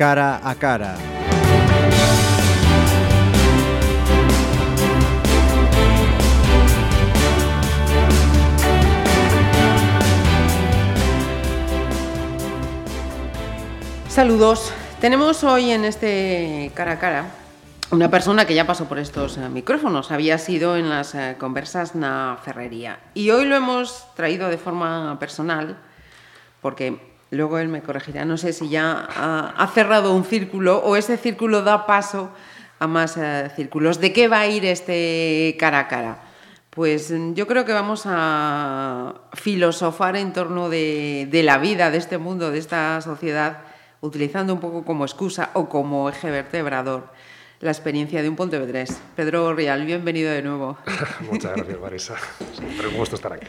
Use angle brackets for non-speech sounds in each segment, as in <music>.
cara a cara. Saludos. Tenemos hoy en este cara a cara una persona que ya pasó por estos eh, micrófonos, había sido en las eh, conversas na ferrería. Y hoy lo hemos traído de forma personal, porque luego él me corregirá, no sé si ya ha, cerrado un círculo o ese círculo da paso a más eh, círculos. ¿De qué va a ir este cara a cara? Pues mm, yo creo que vamos a filosofar en torno de la vida, de este mundo, de esta sociedad, utilizando un poco como excusa o como eje vertebrador la experiencia de un pontevedrés. Pedro Rial, bienvenido de nuevo. <laughs> Muchas gracias, Marisa. Siempre un gusto estar aquí.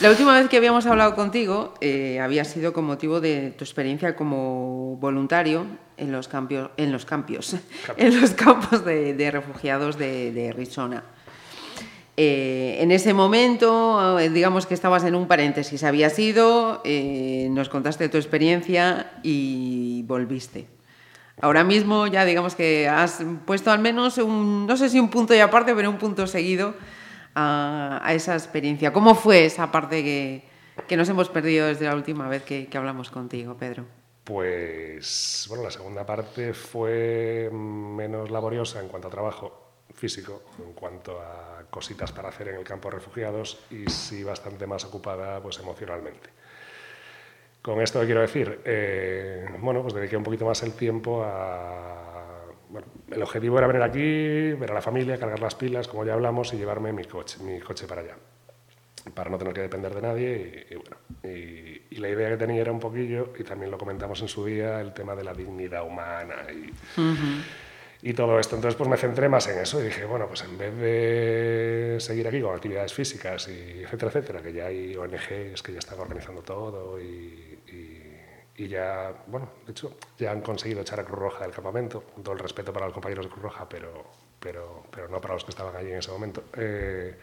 La última vez que habíamos hablado contigo eh, había sido con motivo de tu experiencia como voluntario en los, campios, en los, campios, <laughs> en los campos de, de refugiados de, de Rizona. Eh, en ese momento, eh, digamos que estabas en un paréntesis, habías ido, eh, nos contaste tu experiencia y volviste. Ahora mismo ya digamos que has puesto al menos un, no sé si un punto y aparte, pero un punto seguido a, a esa experiencia. ¿Cómo fue esa parte que, que, nos hemos perdido desde la última vez que, que hablamos contigo, Pedro? Pues bueno, la segunda parte fue menos laboriosa en cuanto a trabajo físico, en cuanto a cositas para hacer en el campo de refugiados y sí bastante más ocupada pues emocionalmente. Con esto quiero decir, eh, bueno, pues dediqué un poquito más el tiempo a... Bueno, el objetivo era venir aquí, ver a la familia, cargar las pilas, como ya hablamos, y llevarme mi coche, mi coche para allá, para no tener que depender de nadie. Y, y bueno, y, y, la idea que tenía era un poquillo, y también lo comentamos en su día, el tema de la dignidad humana y... Uh -huh y todo esto. Entonces, pues me centré más en eso y dije, bueno, pues en vez de seguir aquí con actividades físicas y etcétera, etcétera, que ya hay ONGs que ya están organizando todo y, y, ya, bueno, de hecho, ya han conseguido echar a Cruz Roja del campamento, con todo el respeto para los compañeros de Cruz Roja, pero, pero, pero no para los que estaban allí en ese momento. Eh,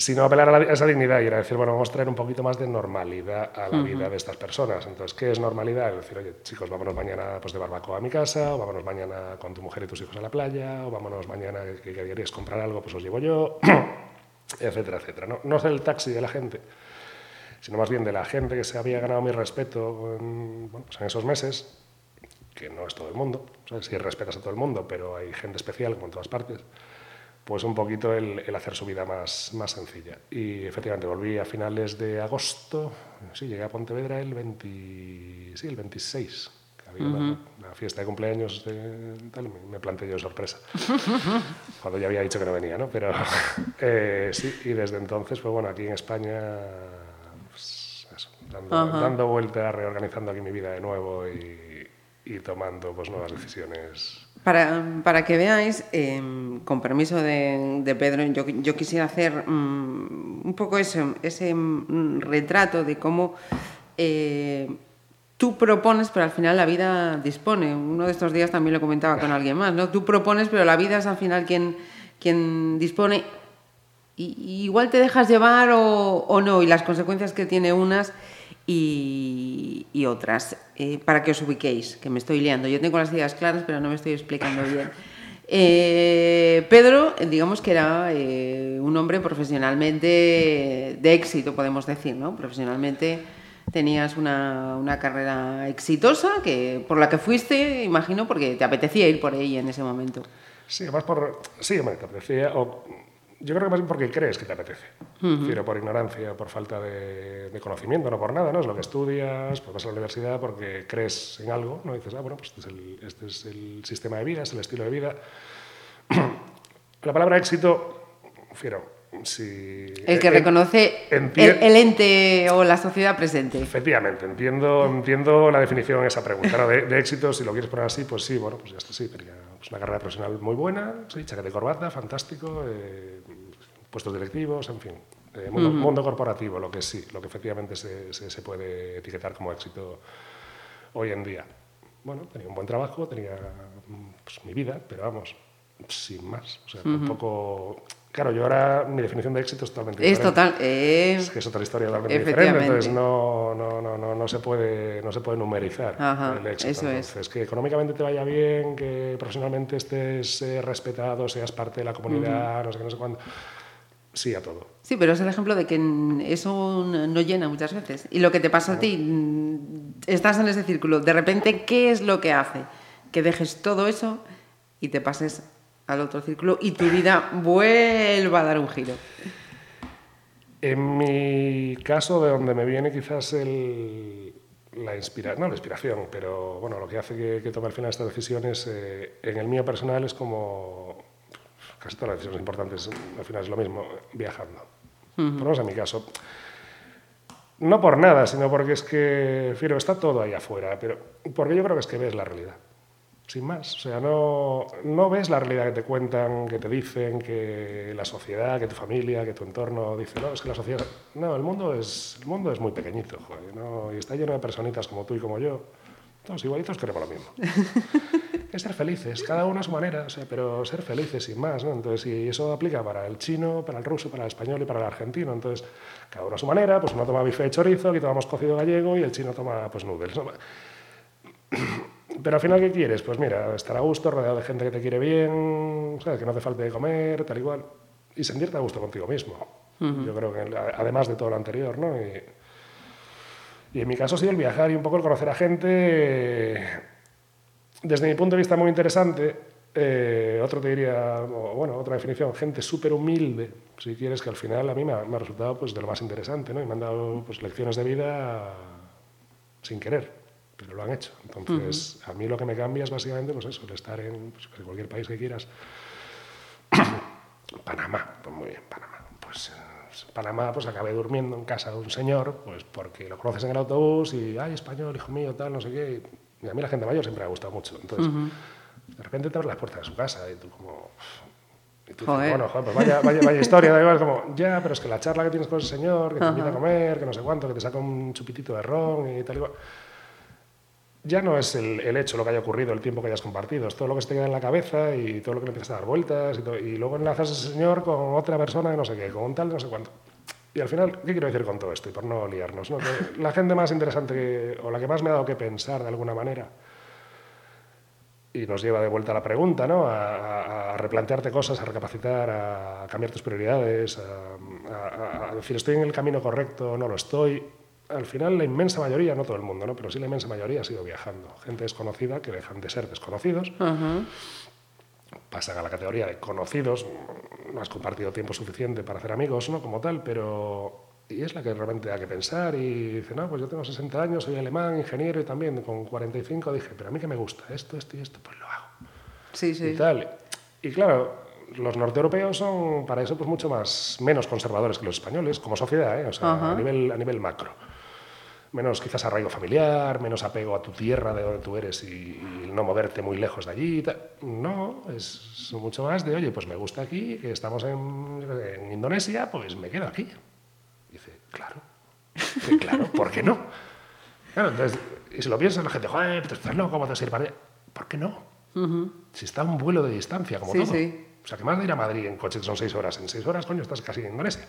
sino apelar a, la, a, esa dignidad y era decir, bueno, vamos a traer un poquito más de normalidad a la uh -huh. vida de estas personas. Entonces, ¿qué es normalidad? Es decir, oye, chicos, vámonos mañana pues, de barbacoa a mi casa, o vámonos mañana con tu mujer y tus hijos a la playa, o vámonos mañana que, que querías comprar algo, pues os llevo yo, <coughs> etcétera, etcétera. No, no es el taxi de la gente, sino más bien de la gente que se había ganado mi respeto en, bueno, pues en esos meses, que no es todo el mundo, si respetas a todo el mundo, pero hay gente especial como en todas partes pues un poquito el, el, hacer su vida más, más sencilla. Y efectivamente volví a finales de agosto, sí, llegué a Pontevedra el, 20, sí, el 26, que había uh -huh. una, una, fiesta de cumpleaños, de, tal, me, me planteé yo sorpresa, <laughs> cuando ya había dicho que no venía, ¿no? Pero <laughs> eh, sí, y desde entonces, pues bueno, aquí en España, pues eso, dando, uh -huh. dando vueltas, reorganizando aquí mi vida de nuevo y, y tomando pues nuevas decisiones para, para, que veáis, eh, con permiso de, Pedro, yo, yo, quisiera hacer um, un poco eso, ese um, retrato de cómo eh, tú propones, pero al final la vida dispone. Uno de estos días también lo comentaba con alguien más, ¿no? Tú propones, pero la vida es al final quien, quien dispone. Y, y igual te dejas llevar o, o no, y las consecuencias que tiene unas y, otras, eh, para que os ubiquéis, que me estoy liando. Yo tengo las ideas claras, pero no me estoy explicando bien. Eh, Pedro, digamos que era eh, un hombre profesionalmente de éxito, podemos decir, ¿no? Profesionalmente tenías una, una, carrera exitosa que, por la que fuiste, imagino, porque te apetecía ir por ella en ese momento. Sí, además por... Sí, te apetecía... yo creo que más bien porque crees que te apetece. Uh -huh. Pero por ignorancia, por falta de, de, conocimiento, no por nada, ¿no? Es lo que estudias, pues vas a la universidad porque crees en algo, ¿no? Y dices, ah, bueno, pues este es el, este es el sistema de vida, es el estilo de vida. <clears throat> la palabra éxito, fiero, El que reconoce el, el, ente o la sociedad presente. Efectivamente, entiendo, entiendo la definición de esa pregunta. ¿no? De, de, éxito, si lo quieres poner así, pues sí, bueno, pues ya está, sí, pero ya pues una carrera profesional muy buena, sí, chaqueta de corbata, fantástico, eh, puestos directivos, en fin, eh, mundo, uh -huh. mundo, corporativo, lo que sí, lo que efectivamente se, se, se, puede etiquetar como éxito hoy en día. Bueno, tenía un buen trabajo, tenía pues, mi vida, pero vamos, sin más. O sea, uh -huh. tampoco Claro, yo ahora mi definición de éxito es totalmente Es diferente. total. eh, Es que es otra historia totalmente diferente, entonces no, no, no, no, no se puede, no se puede numerizar Ajá, el éxito. eso es. entonces, que económicamente te vaya bien, que profesionalmente estés eh, respetado, seas parte de la comunidad, no sé qué, no sé cuándo. Sí a todo. Sí, pero es el ejemplo de que eso no llena muchas veces. Y lo que te pasa a ti, estás en ese círculo. De repente, ¿qué es lo que hace? Que dejes todo eso y te pases al otro círculo y tu vida vuelva a dar un giro. En mi caso, de donde me viene quizás el, la inspiración, no la inspiración, pero bueno, lo que hace que, que tome al final estas decisiones, eh, en el mío personal es como casi todas las decisiones importantes, al final es lo mismo, viajando. Por lo menos en mi caso. No por nada, sino porque es que, Fiero, está todo ahí afuera, pero porque yo creo que es que ves la realidad. Sin más. O sea, no, no ves la realidad que te cuentan, que te dicen, que la sociedad, que tu familia, que tu entorno dice, no, es que la sociedad. No, el mundo es, el mundo es muy pequeñito, joder, ¿no? y está lleno de personitas como tú y como yo. Todos igualitos queremos lo mismo. <laughs> es ser felices, cada uno a su manera, o sea, pero ser felices sin más, ¿no? Entonces, y eso aplica para el chino, para el ruso, para el español y para el argentino. Entonces, cada uno a su manera, pues uno toma bife de chorizo, aquí tomamos cocido gallego y el chino toma, pues, noodles, ¿no? <clears throat> Pero al final, ¿qué quieres? Pues mira, estar a gusto, rodeado de gente que te quiere bien, ¿sabes? que no hace falta de comer, tal y cual, y sentirte a gusto contigo mismo. Yo creo que, además de todo lo anterior, ¿no? Y, y en mi caso sido el viajar y un poco el conocer a gente, eh, desde mi punto de vista muy interesante. eh, otro te diría, bueno, otra definición, gente súper humilde, si quieres, que al final a mí me ha, me ha resultado pues, de lo más interesante, ¿no? Y me han dado pues, lecciones de vida sin querer, pero lo han hecho. Entonces, a mí lo que me cambia es básicamente pues eso, el estar en pues, cualquier país que quieras. <coughs> Panamá, pues muy bien, Panamá. Pues en Panamá, pues acabé durmiendo en casa de un señor, pues porque lo conoces en el autobús y, ay, español, hijo mío, tal, no sé qué. Y a mí la gente mayor siempre me ha gustado mucho. Entonces, de repente te abres las puertas de su casa y tú como... Y tú dices, Joder. bueno, joder, pues vaya, vaya, vaya historia, <laughs> da igual, como, ya, pero es que la charla que tienes con ese señor, que te invita a comer, que no sé cuánto, que te saca un chupitito de ron y tal y cual ya no es el, el hecho, lo que haya ocurrido, el tiempo que hayas compartido, es todo lo que se te queda en la cabeza y todo lo que le empiezas a dar vueltas y, todo- y luego enlazas a ese señor con otra persona de no sé qué, con un tal de no sé cuánto. Y al final, ¿qué quiero decir con todo esto? Y por no liarnos, ¿no? <laughs> La gente más interesante que- o la que más me ha dado que pensar de alguna manera y nos lleva de vuelta a la pregunta, ¿no? A, a- a replantearte cosas, a recapacitar, a cambiar tus prioridades, a, a- a decir estoy en el camino correcto, no lo estoy. Al final, la inmensa mayoría, no todo el mundo, ¿no? Pero sí la inmensa mayoría ha sido viajando. Gente desconocida que dejan de ser desconocidos, Ajá. pasan a la categoría de conocidos, no has compartido tiempo suficiente para hacer amigos, ¿no? Como tal, pero... Y es la que realmente da que pensar y dice, no, pues yo tengo 60 años, soy alemán, ingeniero y también con 45 dije, pero a mí que me gusta esto, esto y esto, pues lo hago Sí, y sí. tal. Y claro, los norteeuropeos son para eso pues mucho más menos conservadores que los españoles como sociedad, ¿eh? o sea, a nivel a nivel macro. Menos quizás arraigo familiar, menos apego a tu tierra de donde tú eres y, y no moverte muy lejos de allí. No, es mucho más de, oye, pues me gusta aquí, que estamos en, en Indonesia, pues me quedo aquí. Y dice, claro, que claro, ¿por qué no? Claro, entonces, y si lo piensas, la gente, joder, estás loco, ¿cómo te vas a ir para allá? ¿Por qué no? Si está a un vuelo de distancia, como Sí, todo. sí. O sea, que más de ir a Madrid en coche, que son seis horas. En seis horas, coño, estás casi en Indonesia.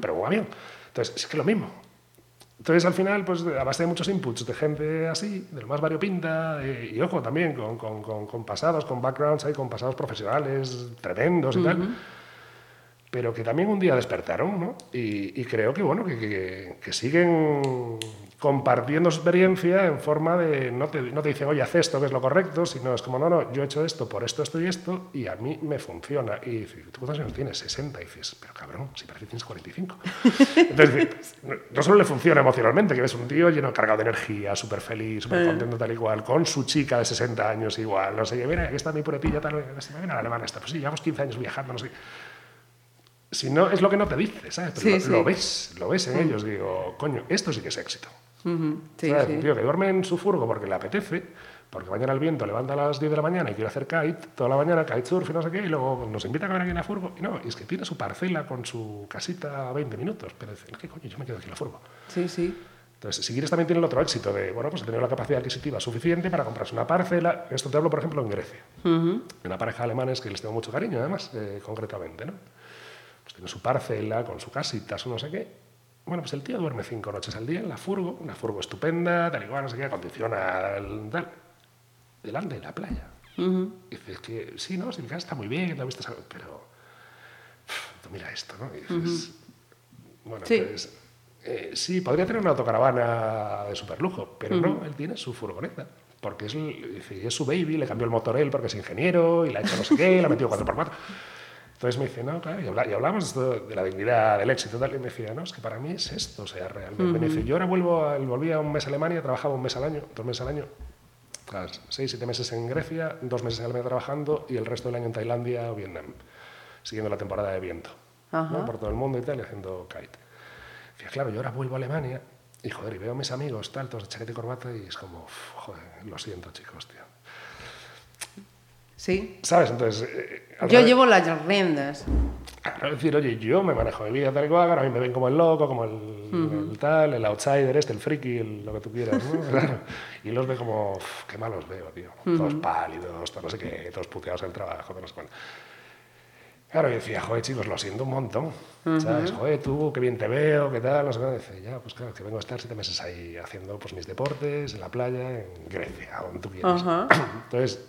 Pero un avión. Entonces, es que lo mismo. Entonces, al final, pues a base de muchos inputs de gente así, de lo más variopinta, de- y ojo, también con, con- con- con pasados, con backgrounds ahí, con pasados profesionales tremendos y tal, pero que también un día despertaron, ¿no? Y, y creo que, bueno, que, que- que siguen compartiendo experiencia en forma de, no te, no te dicen, oye, haz esto, que es lo correcto, sino es como, no, no, yo he hecho esto por esto, esto y esto, y a mí me funciona. Y dices, ¿tú cuántos años tienes? 60. Y dices, pero cabrón, si parece que tienes 45. <laughs> Entonces, no- solo le funciona emocionalmente, que ves un tío lleno, cargado de energía, súper feliz, súper contento, tal y cual, con su chica de 60 años igual, no sé mira, aquí está mi puretilla, tal, mira, la alemana esta, pues sí, llevamos 15 años viajando, no sé. Si no, es lo que no te dice, ¿sabes? Pero Sí, lo, sí. lo ves, lo ves en ellos. Digo, coño, esto sí que es éxito. Sí, ¿Sabes? sí. Un tío que duerme en su furgo porque le apetece, porque mañana el viento levanta a las 10 de la mañana y quiere hacer kite toda la mañana, kitesurf y no sé qué, y luego nos invita a comer aquí en la furgo. Y no, y es que tiene su parcela con su casita a 20 minutos. Pero dice, ¿qué coño? Yo me quedo aquí en la furgo. Sí, sí. Entonces, si quieres también tiene el otro éxito de, bueno, pues tener la capacidad adquisitiva suficiente para comprarse una parcela. Esto te hablo, por ejemplo, en Grecia. Ujú. Una pareja de alemanes que les tengo mucho cariño, además, eh, concretamente, ¿no? Pues tiene su parcela, con su casita, su no sé qué. Bueno, pues el tío duerme cinco noches al día en la furgo, una furgo estupenda, tal igual, no sé qué, acondiciona tal, delante de la playa. Y dices que sí, no, si está muy bien, la vista, pero tú mira esto, ¿no? Y dices, bueno, Sí. pues eh, sí, podría tener una autocaravana de superlujo, pero no, él tiene su furgoneta. Porque es, es su baby, le cambió el motor él porque es ingeniero y le ha hecho no sé qué, le ha metido 4x4. Entonces me dice, no, claro, y, habla- y hablamos esto de la dignidad, del éxito, tal, y me decía, no, es que para mí es esto, o sea, realmente. Me dice, yo ahora vuelvo, a, volvía un mes a Alemania, trabajaba un mes al año, dos meses al año, seis, siete meses en Grecia, dos meses en Alemania trabajando y el resto del año en Tailandia o Vietnam, siguiendo la temporada de viento, ¿no? Ajá. por todo el mundo y tal, y haciendo kite. Decía, claro, yo ahora vuelvo a Alemania y, joder, y veo a mis amigos, tal, todos de chaqueta y corbata y es como, "Uf, joder, lo siento, chicos, tío. Sí. ¿Sabes? Entonces... eh, Yo llevo las riendas. Claro, decir, oye, yo me manejo mi vida tal y cual, a mí me ven como el loco, como el, el tal, el outsider este, el friki, el- lo que tú quieras, ¿no? <laughs> Claro. Y los ve como, "Uf, qué malos veo, tío. Todos pálidos, todos no sé qué, todos puteados en el trabajo, todos cuánto. Claro, y decía, joder, chicos, lo siento un montón. ¿Sabes? Joder, tú, qué bien te veo, qué tal, no sé qué. Dice, ya, pues claro, que vengo a estar siete meses ahí haciendo pues, mis deportes, en la playa, en Grecia, donde tú quieras. <coughs> Entonces,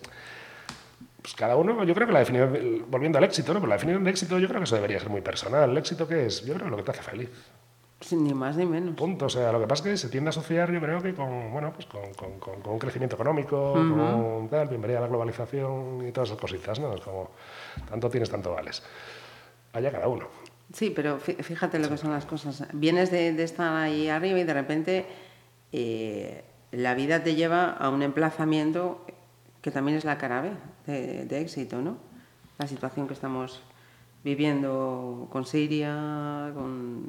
pues cada uno, yo creo que la definición, volviendo al éxito, ¿no? Pues la definición de éxito yo creo que eso debería ser muy personal. ¿El éxito qué es? Yo creo que lo que te hace feliz. Sin Ni más ni menos. Punto. O sea, lo que pasa es que se tiende a asociar, yo creo que con, bueno, pues con, con- con- con un crecimiento económico, con tal, bienvenida a la globalización y todas esas cositas, ¿no? Es como, tanto tienes, tanto vales. Allá cada uno. Sí, pero fí- fíjate lo que son las cosas. Vienes de, de estar ahí arriba y de repente eh, la vida te lleva a un emplazamiento que también es la cara B de, de éxito, ¿no? La situación que estamos viviendo con Siria, con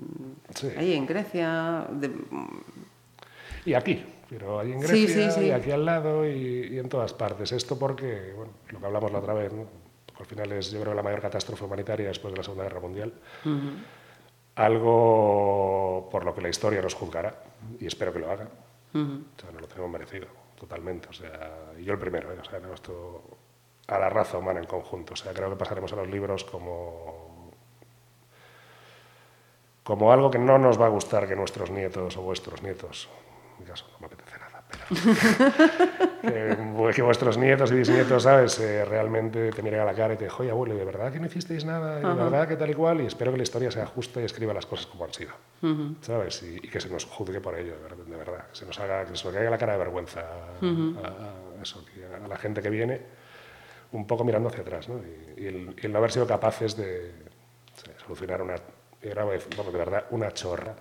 Sí. ahí en Grecia, de- Y aquí, pero ahí en Grecia, sí, sí. y aquí al lado y, y en todas partes. Esto porque, bueno, lo que hablamos la otra vez, ¿no? Al final es, yo creo, la mayor catástrofe humanitaria después de la Segunda Guerra Mundial. Algo por lo que la historia nos juzgará, y espero que lo haga. O sea, nos lo tenemos merecido, totalmente. O sea, yo el primero, ¿eh? O sea, no, esto a la raza humana en conjunto. O sea, creo que pasaremos a los libros como como algo que no nos va a gustar que nuestros nietos o vuestros nietos, en mi caso no me apetece nada, pero que, <laughs> que vuestros nietos y bisnietos, ¿sabes? Eh, realmente te miren a la cara y te digan, oye, abuelo, ¿de verdad que no hicisteis nada? ¿De verdad que tal y cual? Y espero que la historia sea justa y escriba las cosas como han sido, ¿sabes? Y, y que se nos juzgue por ello, de verdad. Que se nos haga, que se nos caiga la cara de vergüenza a, a eso, que a la gente que viene un poco mirando hacia atrás, ¿no? Y, y el, y el no haber sido capaces de sí, solucionar una, a bueno, de verdad, una chorra,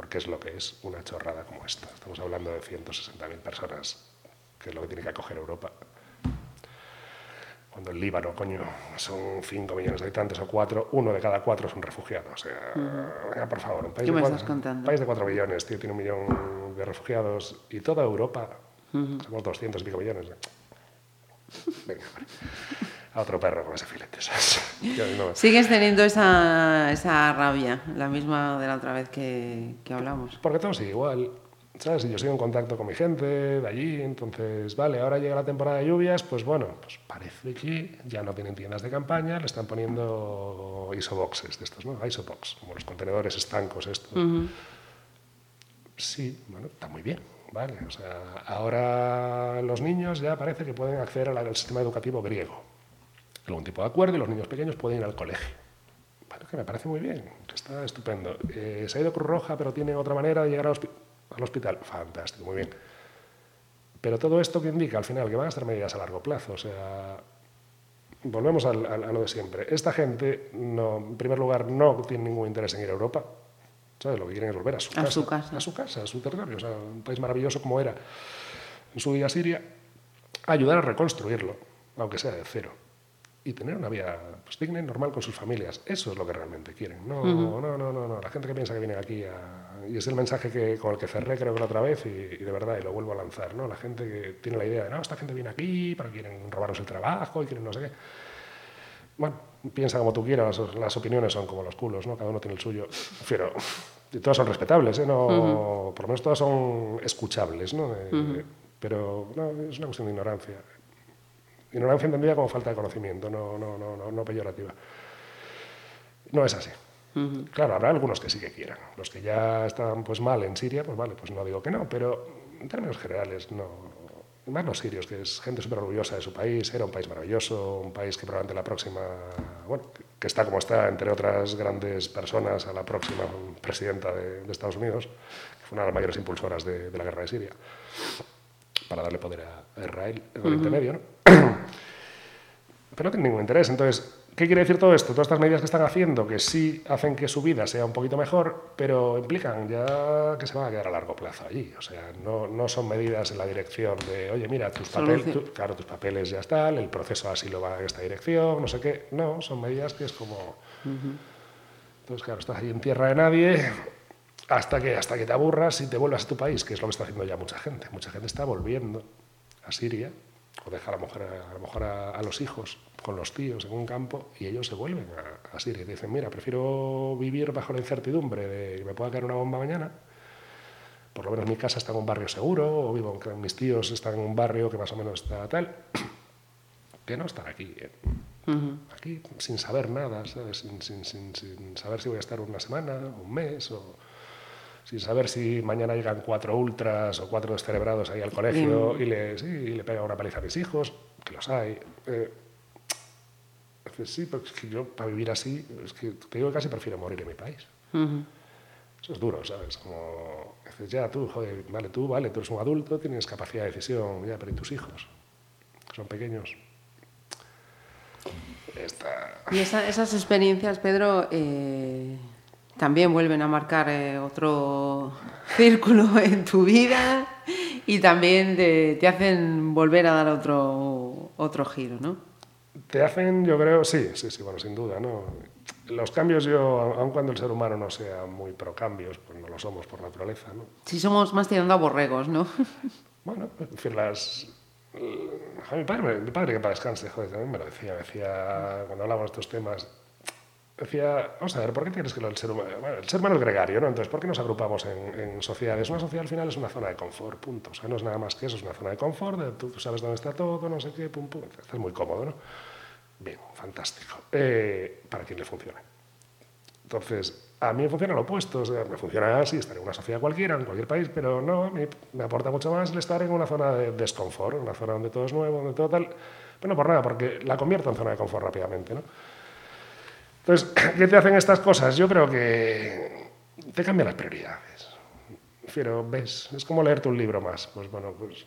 porque es lo que es una chorrada como esta. Estamos hablando de 160.000 personas, que es lo que tiene que acoger Europa. Cuando el Líbano, coño, son 5 millones de habitantes o 4, uno de cada cuatro es un refugiado. O sea, venga, por favor, un país, ¿Qué de me cuatro, estás contando? un país de 4 millones, tío, tiene un millón de refugiados y toda Europa, somos 200 y pico millones. ¿eh? <laughs> Venga, hombre. A otro perro con ese filete, <laughs> Sigues teniendo esa, esa rabia, la misma de la otra vez que, que hablamos. Porque todo sigue igual, ¿sabes? Yo sigo en contacto con mi gente de allí, entonces, vale, ahora llega la temporada de lluvias, pues bueno, pues parece que ya no tienen tiendas de campaña, le están poniendo isoboxes de estos, ¿no? Isobox, como los contenedores estancos estos. Sí, bueno, está muy bien, ¿vale? O sea, ahora los niños ya parece que pueden acceder al, al sistema educativo griego. Algún tipo de acuerdo y los niños pequeños pueden ir al colegio. Bueno, que me parece muy bien, está estupendo. Eh, se ha ido Cruz Roja, pero tiene otra manera de llegar al, hospi- al hospital. Fantástico, muy bien. Pero todo esto que indica al final que van a estar medidas a largo plazo. O sea, volvemos al- al- a lo de siempre. Esta gente, no, en primer lugar, no tiene ningún interés en ir a Europa. ¿Sabes? Lo que quieren es volver a su A casa. su casa. A su casa, a su territorio. O sea, un país maravilloso como era en su día Siria. Ayudar a reconstruirlo, aunque sea de cero. Y tener una vida pues, digna y normal con sus familias. Eso es lo que realmente quieren. No, no, no, no, no. La gente que piensa que viene aquí a... Y es el mensaje que, con el que cerré creo que la otra vez y, y de verdad, y lo vuelvo a lanzar, ¿no? La gente que tiene la idea de, no, esta gente viene aquí para que quieren robarnos el trabajo y quieren no sé qué. Bueno, piensa como tú quieras, las, las opiniones son como los culos, ¿no? Cada uno tiene el suyo. Pero y todas son respetables, ¿eh? No, Por lo menos todas son escuchables, ¿no? Eh, Pero no, es una cuestión de ignorancia. Ignorancia entendida como falta de conocimiento, no, no, no, no, no peyorativa. No es así. Claro, habrá algunos que sí que quieran. Los que ya están pues mal en Siria, pues vale, pues no digo que no, pero en términos generales no. Más los sirios, que es gente súper orgullosa de su país, era un país maravilloso, un país que probablemente la próxima, bueno, que está como está, entre otras grandes personas, a la próxima presidenta de, Estados Unidos, que fue una de las mayores impulsoras de, la guerra de Siria, para darle poder a Israel en Oriente Medio, ¿no? <clears throat> Pero no tiene ningún interés. Entonces, ¿Qué quiere decir todo esto? Todas estas medidas que están haciendo, que sí hacen que su vida sea un poquito mejor, pero implican ya que se van a quedar a largo plazo allí. O sea, no, no son medidas en la dirección de, oye, mira, tus, papeles, claro, tus papeles ya están, el proceso así lo va en esta dirección, no sé qué. No, son medidas que es como... Entonces, claro, estás ahí en tierra de nadie hasta que, hasta que te aburras y te vuelvas a tu país, que es lo que está haciendo ya mucha gente. Mucha gente está volviendo a Siria o deja a lo mejor, a, lo mejor a los hijos con los tíos en un campo y ellos se vuelven a, Siria y dicen, mira, prefiero vivir bajo la incertidumbre de que me pueda caer una bomba mañana, por lo menos mi casa está en un barrio seguro, o vivo, mis tíos están en un barrio que más o menos está tal, <clears throat> que no estar aquí. ¿eh? Aquí sin saber nada, Sin, sin, sin, sin, saber si voy a estar una semana, un mes, o sin saber si mañana llegan cuatro ultras o cuatro descerebrados ahí al colegio y, le, sí, y le pegan una paliza a mis hijos, que los hay. Eh, sí, porque es que yo para vivir así, es que te digo que casi prefiero morir en mi país. Eso es duro, ¿sabes? Como, dices, ya tú, joder, vale, tú, vale, tú eres un adulto, tienes capacidad de decisión, ya, pero ¿y tus hijos? Son pequeños. Y esas experiencias, Pedro, eh, también vuelven a marcar eh, otro círculo <laughs> en tu vida y también te, te hacen volver a dar otro, otro giro, ¿no? Te hacen, yo creo, sí, sí, sí, bueno, sin duda, ¿no? Los cambios, yo, aun cuando el ser humano no sea muy pro cambios, pues no lo somos por naturaleza, ¿no? Sí, somos más tirando a borregos, ¿no? <laughs> Bueno, en fin, las... mi, padre, mi padre, que para descanse, joder, también me lo decía, me decía, cuando hablábamos de estos temas, decía, vamos a ver, ¿por qué tienes que el ser humano, bueno, el ser humano es gregario, ¿no? Entonces, ¿por qué nos agrupamos en, en, sociedades? Una sociedad al final es una zona de confort, punto. O sea, no es nada más que eso, es una zona de confort, tú, sabes dónde está todo, no sé qué, pum, pum, estás muy cómodo, ¿no? Bien, fantástico. Eh, para quien le funcione. Entonces, a mí me funciona lo opuesto. O sea, me funciona así, estar en una sociedad cualquiera, en cualquier país, pero no, a mí me aporta mucho más el estar en una zona de desconfort, una zona donde todo es nuevo, donde todo tal. Pero no por nada, porque la convierto en zona de confort rápidamente. ¿no? Entonces, <clears throat> ¿qué te hacen estas cosas? Yo creo que te cambian las prioridades. Pero ves, es como leerte un libro más. Pues bueno, pues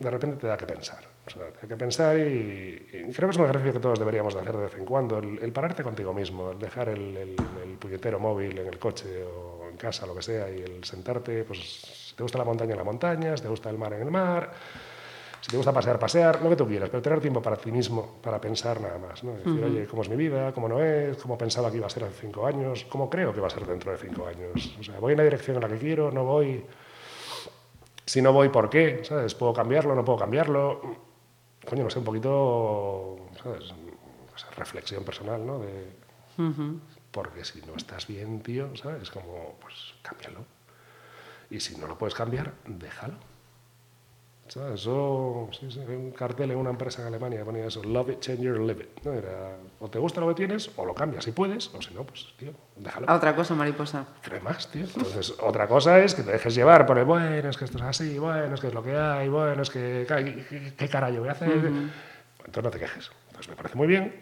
de repente te da que pensar. O sea, hay que pensar y, creo que es un ejercicio que todos deberíamos de hacer de vez en cuando, el, pararte contigo mismo, el dejar el, el, puñetero móvil en el coche o en casa, lo que sea, y el sentarte, pues si te gusta la montaña en la montaña, si te gusta el mar en el mar, si te gusta pasear, pasear, lo que tú quieras, pero tener tiempo para ti mismo, para pensar nada más, ¿no? Decir, oye, ¿cómo es mi vida? ¿Cómo no es? ¿Cómo pensaba que iba a ser hace cinco años? ¿Cómo creo que va a ser dentro de cinco años? O sea, ¿voy en la dirección en la que quiero? ¿No voy? Si no voy, ¿por qué? ¿Sabes? ¿Puedo cambiarlo? ¿No puedo cambiarlo? coño, no sé, un poquito, ¿sabes? reflexión personal, ¿no? De, Porque si no estás bien, tío, ¿sabes? Como, pues cámbialo. Y si no lo puedes cambiar, déjalo. Eso, sí, sí, un cartel en una empresa en Alemania ponía eso, love it, change your live it. ¿no? Era, o te gusta lo que tienes, o lo cambias si puedes, o si no, pues, tío, déjalo. A otra cosa, mariposa. Creo más, tío. Entonces, otra cosa es que te dejes llevar por el, bueno, es que esto es así, bueno, es que es lo que hay, bueno, es que, ¿qué, qué carajo voy a hacer? Entonces no te quejes. Entonces me parece muy bien,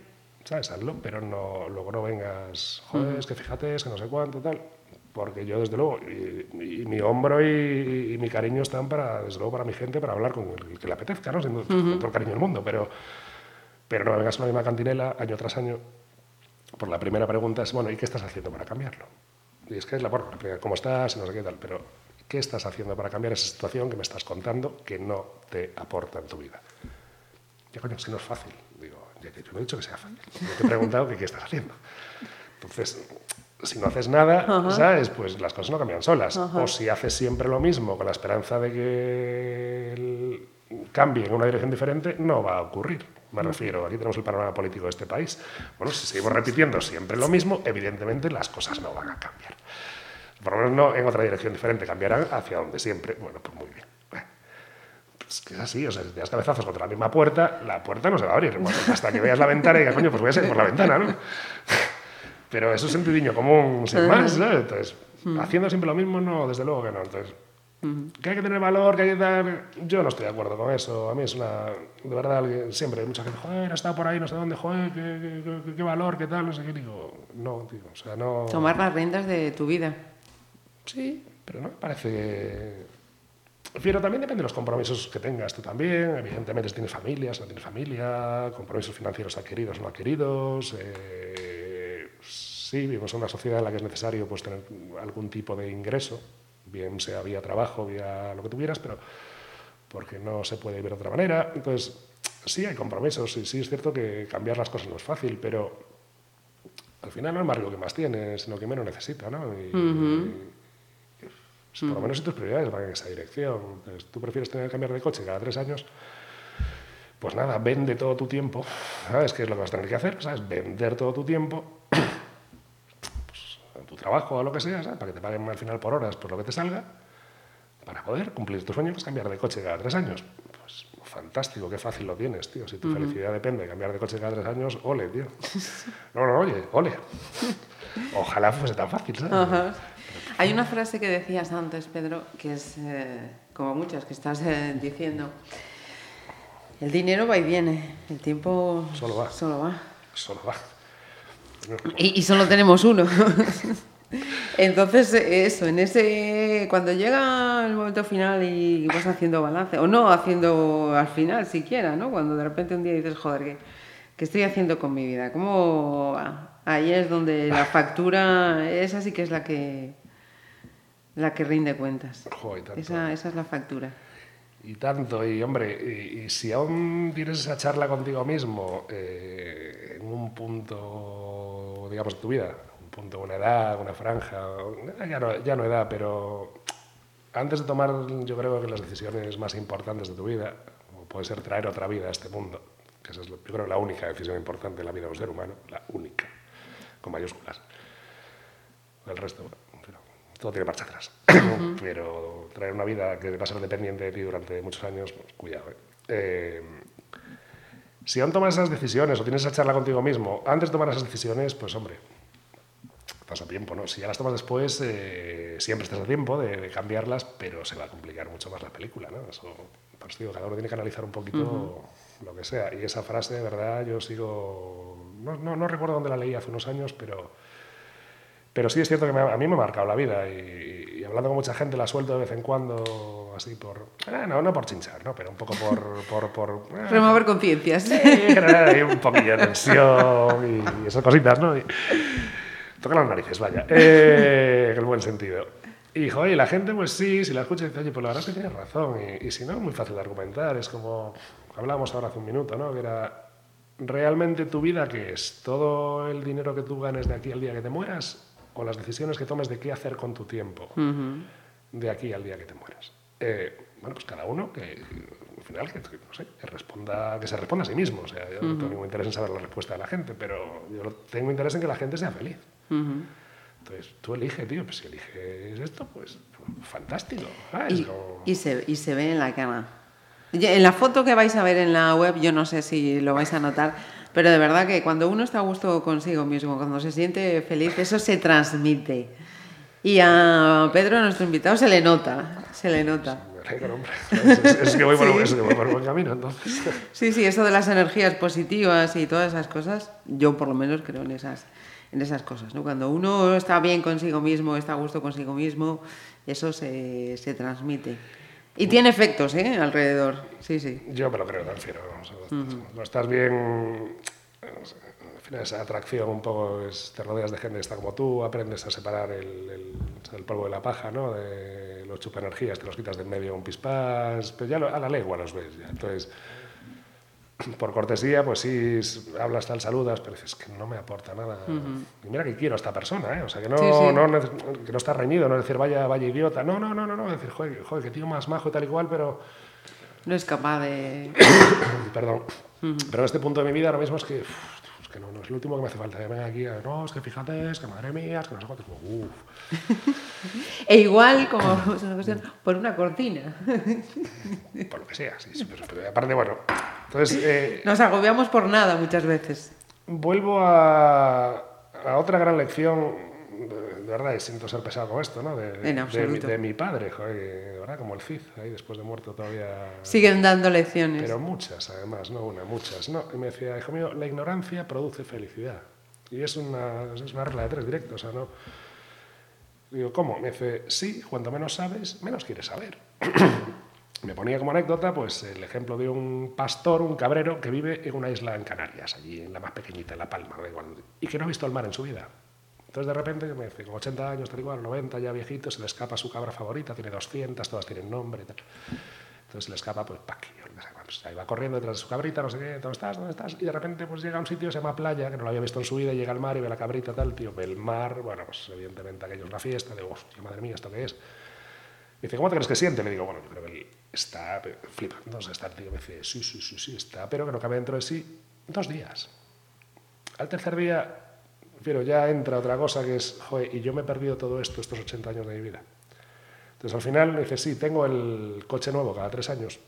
¿sabes? Hazlo, pero no, luego no vengas, joder, es que fíjate, es que no sé cuánto, tal porque yo desde luego, y, mi hombro y, mi cariño están para, desde luego para mi gente, para hablar con el que le apetezca, ¿no? Siendo todo cariño del mundo, pero, pero no vengas a la misma cantinela año tras año. Por la primera pregunta es, bueno, ¿y qué estás haciendo para cambiarlo? Y es que es la, bueno, ¿cómo estás? Y no sé qué tal, pero ¿qué estás haciendo para cambiar esa situación que me estás contando que no te aporta en tu vida? Ya coño, es que no es fácil. Digo, yo no he dicho que sea fácil. Yo te he preguntado que qué estás haciendo. Entonces, si no haces nada, ¿sabes? Pues las cosas no cambian solas. O si haces siempre lo mismo con la esperanza de que cambie en una dirección diferente, no va a ocurrir. Me refiero, aquí tenemos el panorama político de este país. Bueno, si seguimos repitiendo siempre lo mismo, evidentemente las cosas no van a cambiar. Por lo menos no en otra dirección diferente, cambiarán hacia donde siempre. Bueno, pues muy bien. Es que es así, o sea, si te das cabezazos contra la misma puerta, la puerta no se va a abrir. hasta que veas la ventana y digas, coño, pues voy a salir por la ventana, ¿no? Pero eso es sentidiño común, sin más, ¿sabes? Entonces, haciendo siempre lo mismo, no, desde luego que no. Entonces, que hay que tener valor, que hay que dar... Yo no estoy de acuerdo con eso. A mí es una... De verdad, siempre hay mucha gente, joder, estado por ahí, no sé dónde, joder, qué, qué- qué- qué valor, qué tal, no sé qué. Digo, no, tío, o sea, no... Tomar las riendas de tu vida. Sí, pero no me parece... Pero también depende de los compromisos que tengas tú también. Evidentemente, si tienes familia, si no tienes familia, compromisos financieros adquiridos o no adquiridos. eh, sí, vivimos en una sociedad en la que es necesario pues, tener algún tipo de ingreso, bien sea vía trabajo, vía lo que tuvieras, pero porque no se puede vivir de otra manera. Entonces, sí hay compromisos y sí es cierto que cambiar las cosas no es fácil, pero al final no es más rico que más tiene, sino que menos necesita, ¿no? Y- pues, por lo menos si tus prioridades van en esa dirección. Entonces, tú prefieres tener que cambiar de coche cada tres años, pues nada, vende todo tu tiempo. ¿Sabes qué es lo que vas a tener que hacer? ¿Sabes? Vender todo tu tiempo, trabajo o lo que sea, ¿sabes? Para que te paguen al final por horas, por lo que te salga, para poder cumplir tu sueño, pues cambiar de coche cada tres años. Pues fantástico, qué fácil lo tienes, tío. Si tu felicidad depende de cambiar de coche cada tres años, ole, tío. No, no, oye, ole. Ojalá fuese tan fácil, ¿sabes? Ajá. Hay una frase que decías antes, Pedro, que es eh, como muchas que estás eh, diciendo. El dinero va y viene, el tiempo Solo va. Solo va. Solo va. Y, y solo tenemos uno. <laughs> Entonces, eso, en ese. Cuando llega el momento final y vas haciendo balance, o no haciendo al final siquiera, ¿no? Cuando de repente un día dices, joder, ¿qué, qué estoy haciendo con mi vida? ¿Cómo va? Ahí es donde la <laughs> factura, esa sí que es la que. la que rinde cuentas. Joder. Esa, esa es la factura. Y tanto, y hombre, y, si aún tienes esa charla contigo mismo eh, en un punto, digamos, de tu vida, un punto, una edad, una franja, ya no, ya no edad, pero antes de tomar, yo creo que las decisiones más importantes de tu vida, como puede ser traer otra vida a este mundo, que esa es, yo creo, la única decisión importante en la vida de un ser humano, la única, con mayúsculas. El resto, todo tiene marcha atrás. <clears throat> pero traer una vida que va a ser dependiente de ti durante muchos años, pues cuidado. ¿eh? Eh, si aún tomas esas decisiones o tienes esa charla contigo mismo, antes de tomar esas decisiones, pues hombre, estás a tiempo, ¿no? Si ya las tomas después, eh, siempre estás a tiempo de, de cambiarlas, pero se va a complicar mucho más la película, ¿no? Eso, por eso digo, cada uno tiene que analizar un poquito lo que sea. Y esa frase, de verdad, yo sigo... No, no, no recuerdo dónde la leí hace unos años, pero... Pero sí es cierto que me a mí me ha marcado la vida y, y hablando con mucha gente la suelto de vez en cuando, así por... eh, no, no por chinchar, ¿no? Pero un poco por... <laughs> por, por eh, Remover conciencias. Sí, un poquillo de tensión y, y esas cositas, ¿no? Y, toca las narices, vaya, eh, en el buen sentido. Y, joder, y la gente, pues sí, si la escucha dice, oye, pues la verdad es que tienes razón. Y, y si no, es muy fácil de argumentar. Es como hablábamos ahora hace un minuto, ¿no? Que era, ¿realmente tu vida qué es? ¿Todo el dinero que tú ganes de aquí al día que te mueras? ¿O las decisiones que tomes de qué hacer con tu tiempo de aquí al día que te mueras? Eh, bueno, pues cada uno que al final que, no sé, que responda, que se responda a sí mismo. O sea, yo no tengo ningún interés en saber la respuesta de la gente, pero yo lo- tengo interés en que la gente sea feliz. Ujú. Entonces, tú elige, tío, pues si eliges esto, pues fantástico. ¿sabes? Y, Como- y se, y se ve en la cara. En la foto que vais a ver en la web, yo no sé si lo vais a notar, pero de verdad que cuando uno está a gusto consigo mismo, cuando se siente feliz, eso se transmite. Y a Pedro, nuestro invitado, se le nota, se le nota. Es, es que voy por, Sí. es que voy por buen camino, entonces. Sí, sí, eso de las energías positivas y todas esas cosas, yo por lo menos creo en esas, en esas cosas. ¿no? Cuando uno está bien consigo mismo, está a gusto consigo mismo, eso se, se transmite. Y tiene efectos ¿eh? alrededor, sí, sí. Yo me lo creo, me refiero. o sea, Cuando estás bien, no al final esa atracción un poco, es- te rodeas de gente que está como tú, aprendes a separar el, el- el polvo de la paja, ¿no? De los chupaenergías, te los quitas del medio un pispás, pero ya lo- a la legua los ves. Ya. Entonces, <clears throat> por cortesía, pues sí, hablas tal, saludas, pero dices que no me aporta nada. Y mira que quiero a esta persona, ¿eh? O sea, que no, Sí, sí. no nece- que no está reñido, no decir vaya, vaya idiota. No, no, no, no, no, decir, joder, joder, que tío más majo y tal y cual, pero... No es capaz de... <coughs> Perdón. Pero en este punto de mi vida ahora mismo es que, que no, no es lo último que me hace falta. Que venga aquí, a, no, es que fíjate, es que madre mía, es que no sé cuánto. uf, <laughs> E igual, como <laughs> es una cuestión, por una cortina. por lo que sea. Sí, sí, pero, pero aparte, bueno. Entonces, eh, Nos agobiamos por nada muchas veces. vuelvo a, a otra gran lección, de, verdad, siento ser pesado con esto, ¿no? De, En de, absoluto. mi, de mi padre, joder, de verdad, como el Cid, ahí después de muerto todavía... Siguen dando lecciones. Pero muchas, además, no una, muchas. No, y me decía, hijo mío, la ignorancia produce felicidad. Y es una, es una regla de tres directos, o sea, no... Digo, ¿cómo? Me dice, sí, cuanto menos sabes, menos quieres saber. <coughs> me ponía como anécdota pues el ejemplo de un pastor, un cabrero, que vive en una isla en Canarias, allí en la más pequeñita, en La Palma, da igual, y que no ha visto el mar en su vida. Entonces de repente me dice, con 80 años, tal igual, 90 ya viejito, se le escapa su cabra favorita, tiene 200, todas tienen nombre y tal. Entonces se le escapa, pues, Paqui, pues, ahí va corriendo detrás de su cabrita, no sé qué, ¿dónde estás? ¿Dónde estás? Y de repente pues llega a un sitio, se llama playa, que no lo había visto en su vida, y llega al mar y ve la cabrita, tal, tío, ve el mar, bueno, pues evidentemente aquello es la fiesta, digo, hostia, madre mía, ¿esto qué es? Me dice, ¿cómo te crees que siente? Le digo, bueno, yo creo que él está flipando, o sea, está tío, me dice, sí, sí, sí, sí, está, pero que no cabe dentro de sí dos días. Al tercer día, pero ya entra otra cosa que es, joder, y yo me he perdido todo esto, estos 80 años de mi vida. Entonces al final me dice, sí, tengo el coche nuevo cada tres años,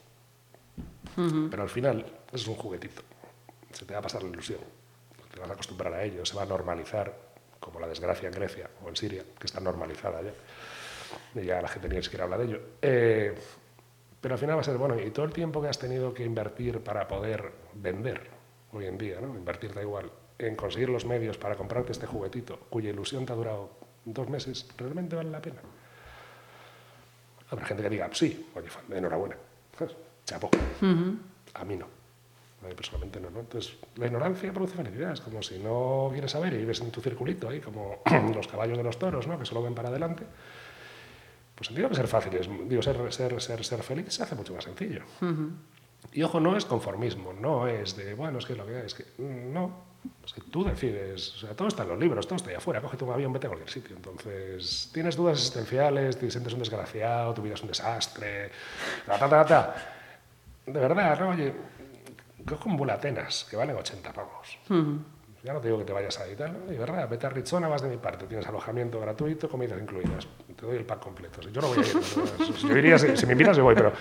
pero al final es un juguetito. Se te va a pasar la ilusión, te vas a acostumbrar a ello, se va a normalizar, como la desgracia en Grecia o en Siria, que está normalizada ya. Y ya la gente ni siquiera habla de ello. Eh, pero al final va a ser, bueno, y todo el tiempo que has tenido que invertir para poder vender hoy en día, ¿no? Invertir da igual, en conseguir los medios para comprarte este juguetito, cuya ilusión te ha durado dos meses, ¿realmente vale la pena? Habrá gente que diga, sí, oye, enhorabuena, <laughs> chapo. A mí no. A mí personalmente no, no. Entonces, la ignorancia produce felicidad. Es como si no quieres saber y vives en tu circulito ahí, como <clears throat> los caballos de los toros, ¿no? Que solo ven para adelante. Pues entiendo que ser fácil es, digo, ser, ser, ser, ser feliz se hace mucho más sencillo. Y ojo, no es conformismo, no es de, bueno, es que lo que es que no. Es que tú decides, o sea, todo está en los libros, todo está ahí afuera, cógete un avión, vete a cualquier sitio. Entonces, tienes dudas existenciales, te sientes un desgraciado, tu vida es un desastre, ta, ta, ta, ta. De verdad, ¿no? Oye, coge un Atenas, que valen 80 pavos. Ya no te digo que te vayas ahí, tal, y verdad, vete a Richona, vas de mi parte, tienes alojamiento gratuito, comidas incluidas, te doy el pack completo. Yo no voy a ir, <laughs> no, yo iría, si, si me invitas yo voy, pero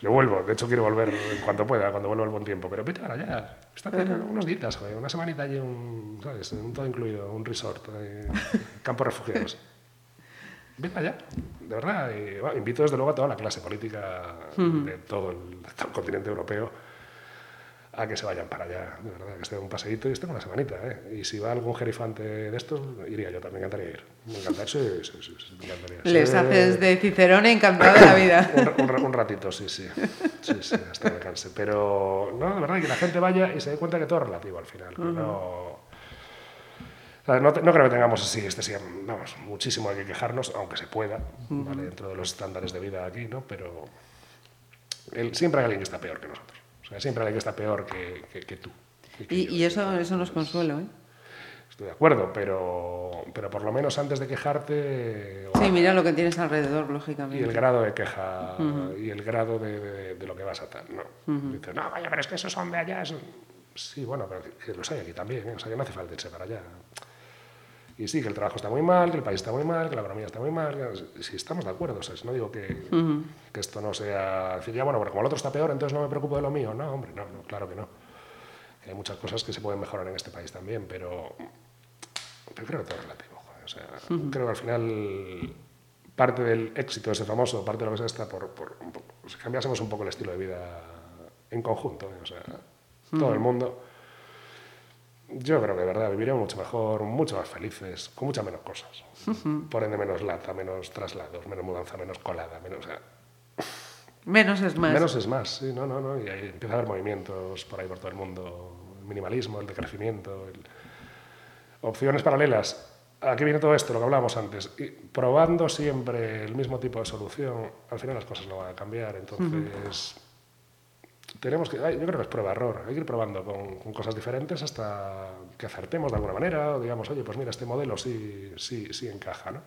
yo vuelvo, de hecho quiero volver en cuanto pueda, cuando vuelva el buen tiempo, pero vete para allá, está unos días, joder, una semanita allí, un, ¿sabes? Un todo incluido, un resort, eh, <laughs> campo refugiados. Vete allá, de verdad, y, bueno, invito desde luego a toda la clase política de, todo el, de todo el continente europeo a que se vayan para allá, de verdad, que esté un paseíto y estén una semanita. ¿eh? Y si va algún jerifante de estos, iría yo, también me encantaría ir. Me encantaría, sí, sí, sí, sí, me encantaría. Les haces de Cicerone encantado de la vida. <laughs> Un, un ra- un ratito, sí, sí. Sí, sí, hasta me canse. Pero, no, de verdad, que la gente vaya y se dé cuenta que todo es relativo al final. que no, no, creo que tengamos así, este sí, vamos, muchísimo hay que quejarnos, aunque se pueda, ¿vale? dentro de los estándares de vida aquí, ¿no? Pero el- siempre hay alguien que está peor que nosotros. Sea, siempre hay alguien que está peor que, que- que tú. que Y, yo. y eso, eso nos consuelo, ¿eh? Estoy de acuerdo, pero, pero por lo menos antes de quejarte... Sí, mira lo que tienes alrededor, y lógicamente. el grado de queja y el grado de, de- de lo que vas a tal. ¿no? Dices, no, vaya, pero es que esos son de allá. eso-". Sí, bueno, pero los hay aquí también. ¿eh? O sea, que no hace falta irse para allá. Y sí, que el trabajo está muy mal, que el país está muy mal, que la economía está muy mal. que- sí, estamos de acuerdo. O sea, no digo que, que esto no sea... Decir, ya, bueno, pero como el otro está peor, entonces no me preocupo de lo mío. No, hombre, no, no claro que no. Hay muchas cosas que se pueden mejorar en este país también, pero, pero creo que todo es relativo. joder. O sea, creo que al final parte del éxito ese famoso, parte de lo que es esta, por, por si cambiásemos un poco el estilo de vida en conjunto, ¿eh? o sea, todo el mundo, yo creo que de verdad viviríamos mucho mejor, mucho más felices, con muchas menos cosas. Por ende, menos lata, menos traslados, menos mudanza, menos colada, menos... o sea, Menos es más. Menos es más, sí, no, no, no. Y ahí empieza a haber movimientos por ahí por todo el mundo. El minimalismo, el decrecimiento, el... opciones paralelas. Aquí viene todo esto, lo que hablábamos antes. Y probando siempre el mismo tipo de solución, al final las cosas no van a cambiar. Entonces, tenemos que, yo creo que es prueba-error. Hay que ir probando con, con cosas diferentes hasta que acertemos de alguna manera. O digamos, oye, pues mira, este modelo sí, sí, sí encaja, ¿no?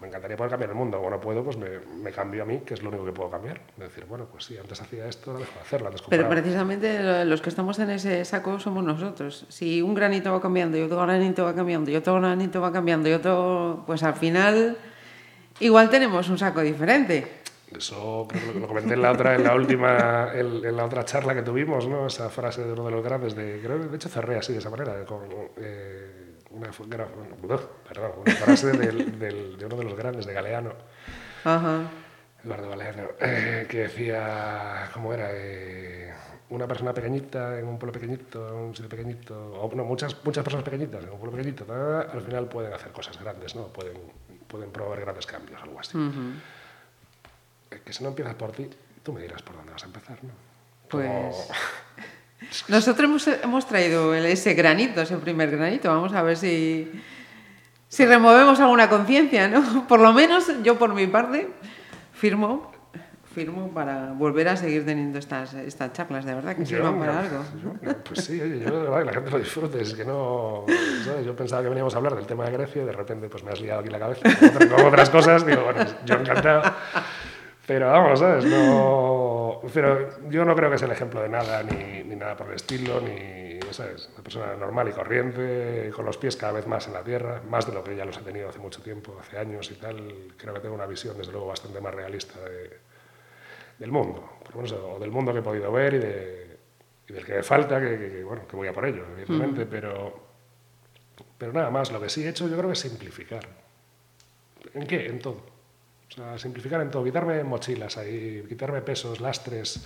Me encantaría poder cambiar el mundo. Como no puedo, pues me, me cambio a mí, que es lo único que puedo cambiar. Es decir, bueno, pues sí, antes hacía esto, ahora dejo de hacerlo. Antes Pero precisamente lo- los que estamos en ese saco somos nosotros. Si un granito va cambiando y otro granito va cambiando y otro granito va cambiando y otro... Pues al final igual tenemos un saco diferente. Eso creo que lo comenté en la otra, en la última, en, la otra charla que tuvimos, ¿no? Esa frase de uno de los grandes de, creo que de hecho cerré así de esa manera, con eh, una, perdón, una frase del, del, de uno de los grandes de Galeano. Ajá. Eduardo Galeano, eh, que decía, ¿cómo era? Eh, una persona pequeñita en un pueblo pequeñito, en un sitio pequeñito, o no, muchas, muchas personas pequeñitas en un pueblo pequeñito, al final pueden hacer cosas grandes, ¿no? Pueden, pueden promover grandes cambios, algo así. Que si no empiezas por ti, tú me dirás por dónde vas a empezar, ¿no? Pues... <laughs> Nosotros hemos, hemos, traído ese granito, ese primer granito. Vamos a ver si, si removemos alguna conciencia, ¿no? <laughs> Por lo menos yo por mi parte firmo firmo para volver a seguir teniendo estas, estas charlas, de verdad, que sirvan para algo. pues sí, oye, yo de verdad que la gente lo disfrute, es que no... Yo pensaba que veníamos a hablar del tema de Grecia y de repente pues me has liado aquí la cabeza con, otras cosas, digo, bueno, yo encantado. Pero vamos, ¿sabes? No, pero yo no creo que sea el ejemplo de nada, ni, ni nada por el estilo, ni, ¿sabes? Una persona normal y corriente, con los pies cada vez más en la tierra, más de lo que ya los he tenido hace mucho tiempo, hace años y tal. Creo que tengo una visión, desde luego, bastante más realista de, del mundo, o del mundo que he podido ver y, de, y del que me falta, que, bueno, que voy a por ello, evidentemente, pero, pero nada más, lo que sí he hecho yo creo que es simplificar. ¿En qué? En todo. O sea, simplificar en todo, quitarme mochilas ahí, quitarme pesos, lastres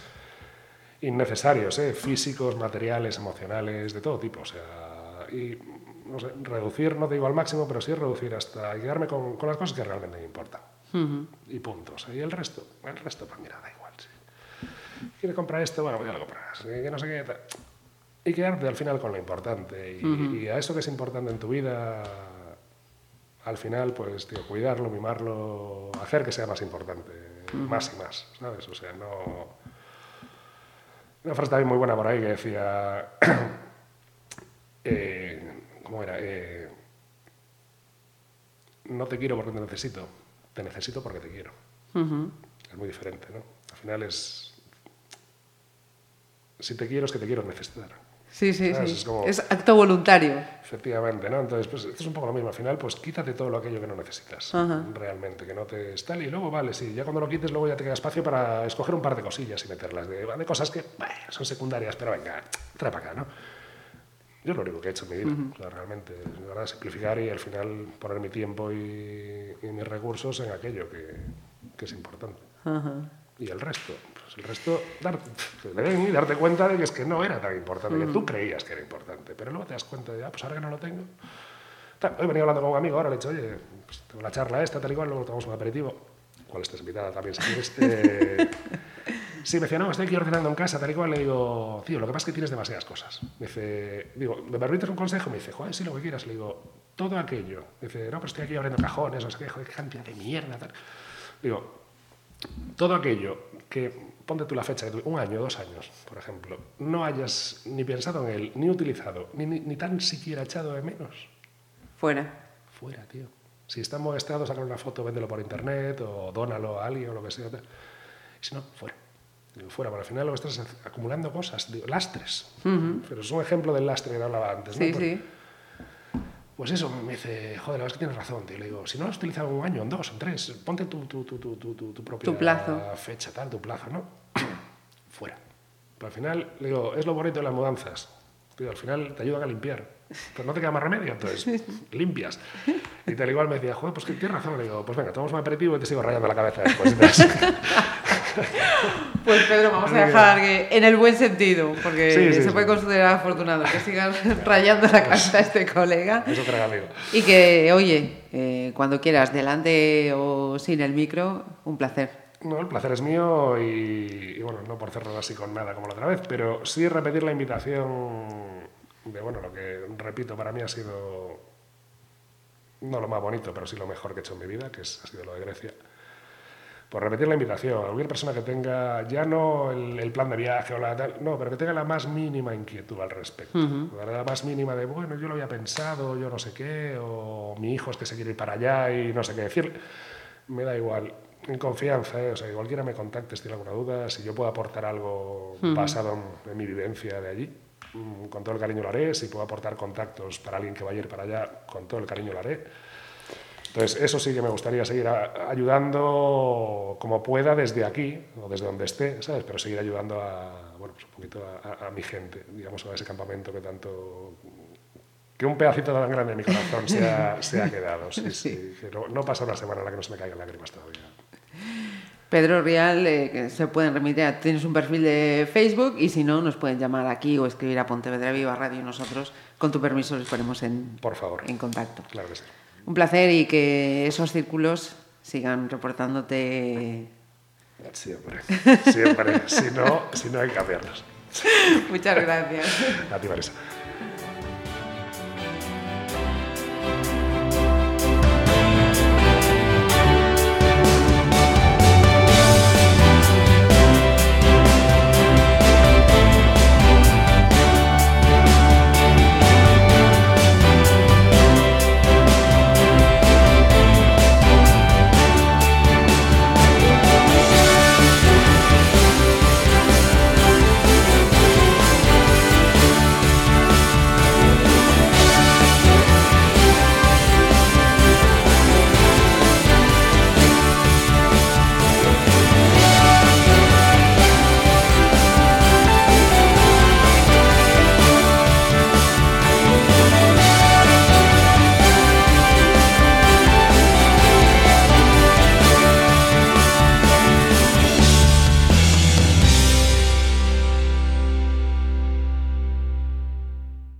innecesarios, ¿eh? físicos, materiales, emocionales, de todo tipo. O sea, y no sé, reducir, no te digo al máximo, pero sí reducir hasta quedarme con, con las cosas que realmente me importan. Y puntos. Y el resto, el resto, pues mira, da igual. ¿Quieres comprar esto? Bueno, pues ya lo comprarás. Que no sé qué. Y quedarte al final con lo importante. Y, a eso que es importante en tu vida, al final, pues, tío, cuidarlo, mimarlo, hacer que sea más importante, más y más, ¿sabes? O sea, no... Una frase también muy buena por ahí que decía... <clears throat> eh, ¿Cómo era? Eh, no te quiero porque te necesito, te necesito porque te quiero. Es muy diferente, ¿no? Al final es si te quiero es que te quiero necesitar. Sí, sí, sí. Es, acto voluntario. Efectivamente, ¿no? Entonces, pues esto es un poco lo mismo. Al final, pues quítate todo lo aquello que no necesitas realmente, que no te está y luego, vale, sí, ya cuando lo quites, luego ya te queda espacio para escoger un par de cosillas y meterlas, de, de cosas que son secundarias, pero venga, trae para acá, ¿no? Yo es lo único que he hecho en mi vida, o sea, realmente, de verdad, simplificar y al final poner mi tiempo y, mis recursos en aquello que, que es importante. Y el resto, pues el resto, darte cuenta de que es que no era tan importante, que tú mm. creías que era importante, pero luego te das cuenta de, ah, pues ahora que no lo tengo. Hoy venía hablando con un amigo, ahora le he dicho, oye, pues tengo la charla esta, tal y cual, luego tomamos un aperitivo, cual estás invitada también si quieres. Eh, sí, me decía, no, estoy aquí ordenando en casa, tal y cual, le digo, tío, lo que pasa es que tienes demasiadas cosas. Me dice, digo, ¿me permites un consejo? Me dice, joder, sí, lo que quieras. Le digo, todo aquello. Me dice, no, pero estoy aquí abriendo cajones, no sé qué, joder, qué cantidad de mierda, tal. Digo, todo aquello que ponte tú la fecha, un año, dos años, por ejemplo, no hayas ni pensado en él, ni utilizado, ni, ni, tan siquiera echado de menos. Fuera. Fuera, tío. Si está en buen estado, sacar una foto, véndelo por internet o dónalo a alguien o lo que sea. Y si no, fuera. Digo, fuera, pero al final lo que estás acumulando cosas, digo, lastres. Pero es un ejemplo del lastre que hablaba antes. Sí, sí. Pues eso, me dice, joder, la verdad es que tienes razón, tío. Le digo, si no lo has utilizado un año, en dos, en tres, ponte tu, tu, tu, tu, tu, tu propia fecha, tal, tu plazo, ¿no? <coughs> Fuera. Pero al final, le digo, es lo bonito de las mudanzas. Tío, al final te ayudan a limpiar. Pues no te queda más remedio, entonces <laughs> limpias. Y tal igual me decía, joder, pues que tienes razón. Le digo, pues venga, tomamos un aperitivo y te sigo rayando la cabeza después. <laughs> Pues Pedro, vamos a dejar que en el buen sentido, porque se puede considerar afortunado que sigas <laughs> rayando la cabeza a este colega. Eso amigo. Y que, oye, eh, cuando quieras, delante o sin el micro, un placer. No, el placer es mío y, bueno, no por cerrar así con nada como la otra vez, pero sí repetir la invitación de, bueno, lo que repito para mí ha sido no lo más bonito, pero sí lo mejor que he hecho en mi vida, que es, ha sido lo de Grecia por repetir la invitación, a cualquier persona que tenga ya no el, plan de viaje o la tal, no, pero que tenga la más mínima inquietud al respecto. La más mínima de, bueno, yo lo había pensado, yo no sé qué, o mi hijo es que se quiere ir para allá y no sé qué decir. Me da igual, en confianza, ¿eh? o sea, que cualquiera me contacte si tiene alguna duda, si yo puedo aportar algo basado en, mi vivencia de allí, con todo el cariño lo haré, si puedo aportar contactos para alguien que vaya a ir para allá, con todo el cariño lo haré Entonces, eso sí que me gustaría seguir ayudando como pueda desde aquí, o desde donde esté, ¿sabes? Pero seguir ayudando a, bueno, pues un poquito a, mi gente, digamos, a ese campamento que tanto... Que un pedacito tan grande de mi corazón se ha, se ha quedado. Sí, <laughs> sí. no, pasa una semana en la que no se me caigan lágrimas todavía. Pedro Rial, eh, se pueden remitir, tienes un perfil de Facebook y si no, nos pueden llamar aquí o escribir a Pontevedra Viva Radio y nosotros, con tu permiso, les ponemos en, Por favor. en contacto. Claro que sí. Un placer y que esos círculos sigan reportándote. Siempre, siempre. si, no, si no, hay que cambiarlos. <laughs> Muchas gracias. A ti, Marisa.